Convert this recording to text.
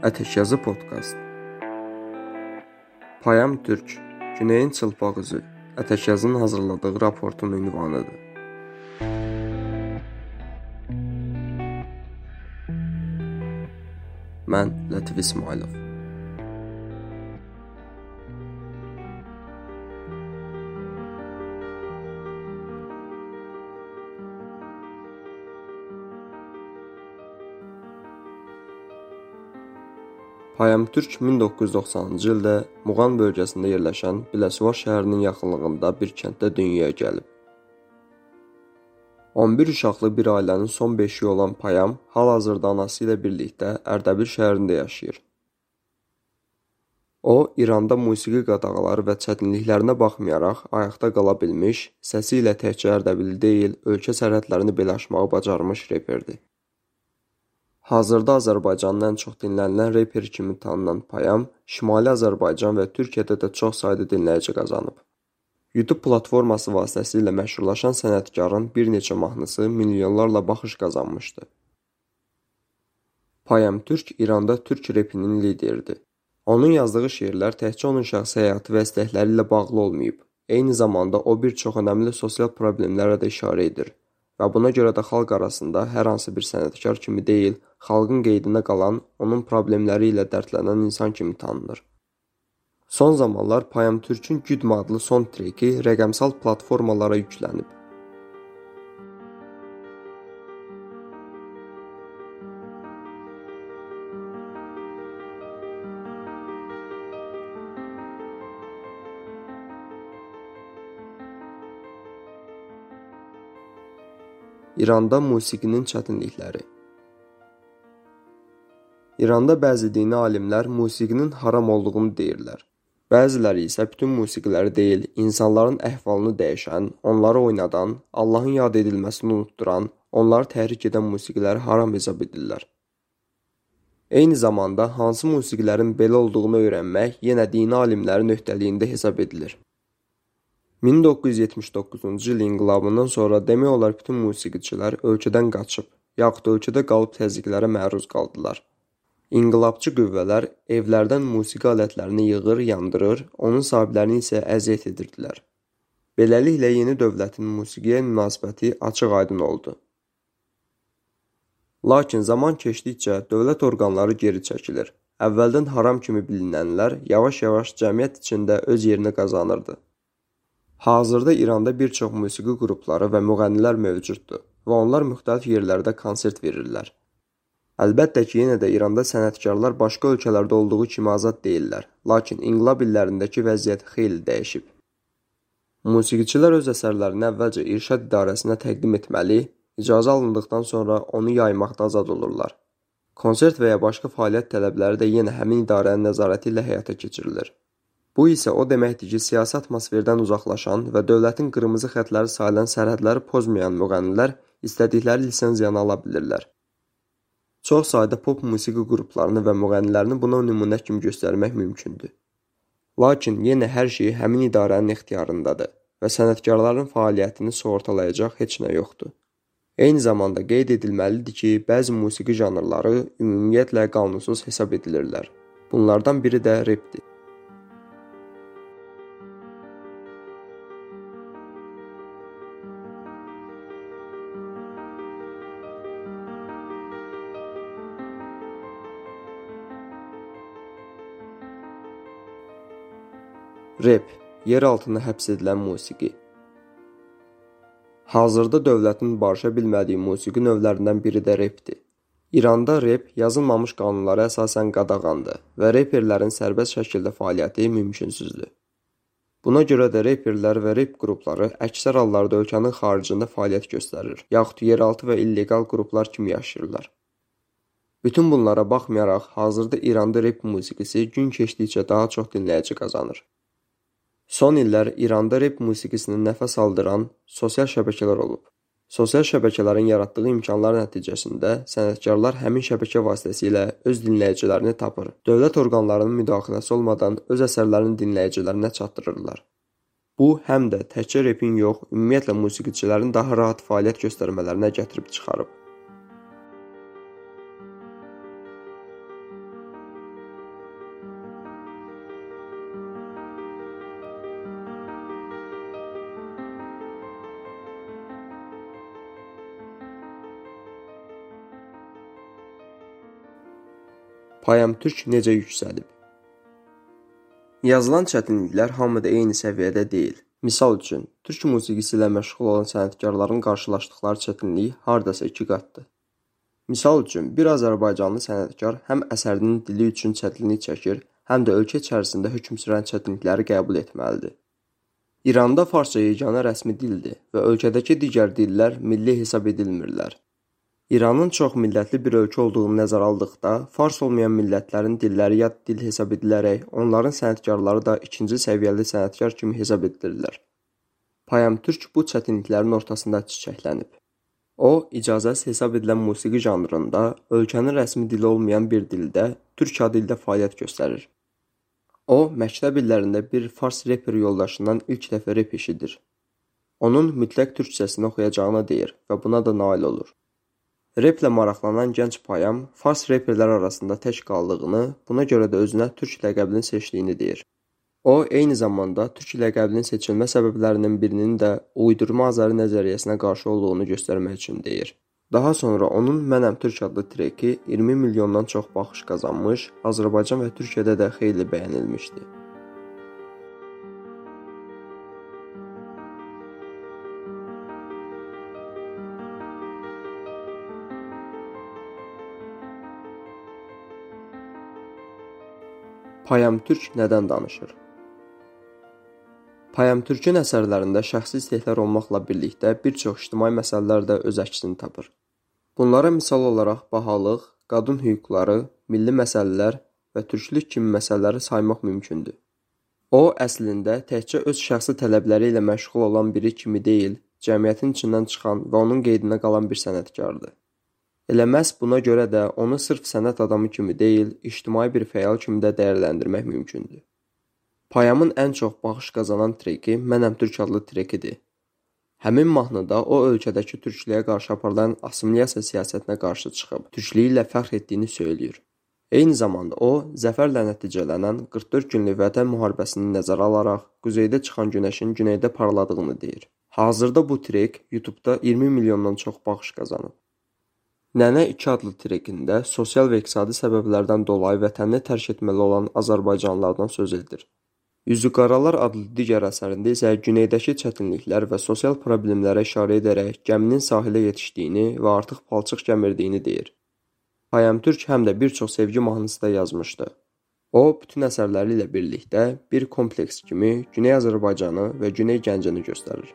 Ətəkyazı podkast. Payam Türk, Güneyin çılpaq üzü. Ətəkyazın hazırladığı raportun ünvanıdır. Mən Lətif İsmailov. Payam-Türk 1990-cı ildə Muğan bölgəsində yerləşən Biləsuvar şəhərinin yaxınlığında bir kənddə dünyaya gəlib. 11 uşaqlı bir ailənin son beşiyi olan Payam hal-hazırda anası ilə birlikdə Ərdəbil şəhərində yaşayır. O, İranda musiqi qadağaları və çətinliklərinə baxmayaraq ayaqda qala bilmiş, səsi ilə təkcə Ərdəbili deyil, ölkə sərhədlərini belə aşmağı bacarmış reperdir. Hazırda Azərbaycanın ən çox dinlənilən reper kimi tanınan Payam, Şimali Azərbaycan və Türkiyədə də çox sayda dinləyici qazanıb. YouTube platforması vasitəsilə məşhurlaşan sənətkarın bir neçə mahnısı milyonlarla baxış qazanmışdı. Payam Türk İranda türk repinin lideridir. Onun yazdığı şeirlər təkcə onun şəxsi həyatı və istəkləri ilə bağlı olmayıb. Eyni zamanda o bir çox önəmli sosial problemlərə də işarə edir və buna görə də xalq arasında hər hansı bir sənətkar kimi deyil, xalqın qeydinə qalan, onun problemləri ilə dərdlənən insan kimi tanınır. Son zamanlar Payam Türkün Güdm adlı son treki rəqəmsal platformalara yüklənib. İranda musiqinin çətinlikləri İranda bəzi dini alimlər musiqinin haram olduğunu deyirlər. Bəziləri isə bütün musiqiləri deyil, insanların əhvalını dəyişən, onları oynadan, Allahın yad edilməsini unutduran, onları təhrik edən musiqiləri haram hesab edirlər. Eyni zamanda hansı musiqilərin belə olduğunu öyrənmək yenə dini alimlərin öhdəliyində hesab edilir. 1979-cu il inqilabından sonra demək olar bütün musiqiçilər ölkədən qaçıb, yaxud ölkədə qalıb təzyiqlərə məruz qaldılar. İnqilabçı qüvvələr evlərdən musiqi alətlərini yığır, yandırır, onun sahiblərini isə əziyyət edirdilər. Beləliklə yeni dövlətin musiqiyə münasibəti açıq-aydın oldu. Lakin zaman keçdikcə dövlət orqanları geri çəkilir. Əvvəldən haram kimi bilinənlər yavaş-yavaş cəmiyyət içində öz yerini qazanırdı. Hazırda İranda bir çox musiqi qrupları və müğənnilər mövcuddur və onlar müxtəlif yerlərdə konsert verirlər. Əlbəttə ki, yenə də İranda sənətkarlar başqa ölkələrdə olduğu kimi azad deyillər, lakin inqilab illərindəki vəziyyət xeyli dəyişib. Musiqiçilər öz əsərlərini əvvəlcə İrşad İdarəsinə təqdim etməli, icazə alındıqdan sonra onu yaymaqda azad olurlar. Konsert və ya başqa fəaliyyət tələbləri də yenə həmin idarənin nəzarəti ilə həyata keçirilir. Bu isə o deməkdir ki, siyasi atmosferdən uzaqlaşan və dövlətin qırmızı xətləri sayılan sərhədləri pozmayan müğənnilər istədikləri lisenziyanı ala bilirlər. Çox sayda pop musiqi qruplarını və müğənnilərini buna nümunə kimi göstərmək mümkündür. Lakin yenə hər şey həmin idarənin ixtiyarındadır və sənətkarların fəaliyyətini sığortalayacaq heç nə yoxdur. Eyni zamanda qeyd edilməlidir ki, bəzi musiqi janrları ümumiyyətlə qanunsuz hesab edilirlər. Bunlardan biri də repdir. Rep, yer altında həbs edilən musiqi. Hazırda dövlətin barışa bilmədiyi musiqi növlərindən biri də repdir. İranda rep yazılmamış qanunlara əsasən qadağandır və reperlərin sərbəst şəkildə fəaliyyəti mümkünsüzdür. Buna görə də reperlər və rep qrupları əksər hallarda ölkənin xaricində fəaliyyət göstərir, yaxud yeraltı və illegal qruplar kimi yaşayırlar. Bütün bunlara baxmayaraq, hazırda İranda rep musiqisi gün keçdikcə daha çox dinləyici qazanır. Son illər İranda rep musiqisini nəfəs aldıran sosial şəbəkələr olub. Sosial şəbəkələrin yaratdığı imkanlar nəticəsində sənətkarlar həmin şəbəkə vasitəsilə öz dinləyicilərini tapır. Dövlət orqanlarının müdaxiləsi olmadan öz əsərlərini dinləyicilərinə çatdırırlar. Bu həm də təkcə repin yox, ümumiyyətlə musiqiçilərin daha rahat fəaliyyət göstərmələrinə gətirib çıxarıb. Payam Türk necə yüksəlib? Yazılan çətinliklər hamıda eyni səviyyədə deyil. Misal üçün, türk musiqisi ilə məşğul olan sənətkarların qarşılaşdıqları çətinlik hardasa iki qatdır. Misal üçün, bir Azərbaycanlı sənətkar həm əsərinin dili üçün çətinlik çəkir, həm də ölkə içərisində hökm sürən çətinlikləri qəbul etməlidir. İranda farsça yeganə rəsmi dildir və ölkədəki digər dillər milli hesab edilmirlər. İranın çoxmillətli bir ölkə olduğunu nəzərə aldıqda, fars olmayan millətlərin dilləri yad dil hesab edilərək, onların sənətkarları da ikinci səviyyəli sənətkar kimi hesab edilirlər. Payam-türk bu çətinliklərin ortasında çiçəklənib. O, icazəsiz hesab edilən musiqi janrında, ölkənin rəsmi dili olmayan bir dildə, türk adı ilə fəaliyyət göstərir. O, məktəb illərində bir fars reper yoldaşından ilk dəfə rep eşidir. Onun mütləq türkçəsini oxuyacağını deyir və buna da nail olur. Replə maraqlanan gənc Payam fars reperlər arasında tək qaldığını, buna görə də özünə Türk ləqəbini seçdiyini deyir. O, eyni zamanda Türk ləqəbinin seçilmə səbəblərinin birinin də uydurma Azəri nəzəriyyəsinə qarşı olduğunu göstərmək üçün deyir. Daha sonra onun Mənəm Türk adlı treki 20 milyondan çox baxış qazanmış, Azərbaycan və Türkiyədə də xeyli bəyənilmişdi. Payam-türk nədən danışır? Payam-türkün əsərlərində şəxsi istəklər olmaqla birlikdə bir çox ictimai məsələlər də öz əksini tapır. Bunlara misal olaraq bahalıq, qadın hüquqları, milli məsələlər və türklük kimi məsələləri saymaq mümkündür. O, əslində təkcə öz şəxsi tələbləri ilə məşğul olan biri kimi deyil, cəmiyyətin içindən çıxan və onun qeydinə qalan bir sənətkardır. Elə məhz buna görə də onu sırf sənət adamı kimi deyil, ictimai bir fəal kimi də dəyərləndirmək mümkündür. Payamın ən çox baxış qazanan treki Mənəm Türk adlı trekidir. Həmin mahnıda o ölkədəki türkliyə qarşı aparılan assimilyasiya siyasətinə qarşı çıxıb, türkliyi ilə fəxr etdiyini söyləyir. Eyni zamanda o, zəfərlə nəticələnən 44 günlük Vətən müharibəsini nəzərə alaraq quzeydə çıxan günəşin güneydə parladığını deyir. Hazırda bu trek YouTube-da 20 milyondan çox baxış qazanıb. Nənə 2 adlı trekində sosial və iqtisadi səbəblərdən dolayı vətənini tərk etməli olan azərbaycanlılardan söz edir. Üzüqaralar adlı digər əsərində isə güneydəki çətinliklər və sosial problemlərə işarə edərək gəminin sahilə yetişdiyini və artıq palçıq gəmirdiyini deyir. Payam-Türk həm də bir çox sevgi mahnısı da yazmışdı. O, bütün əsərləri ilə birlikdə bir kompleks kimi Güney Azərbaycanı və Güney Gəncəni göstərir.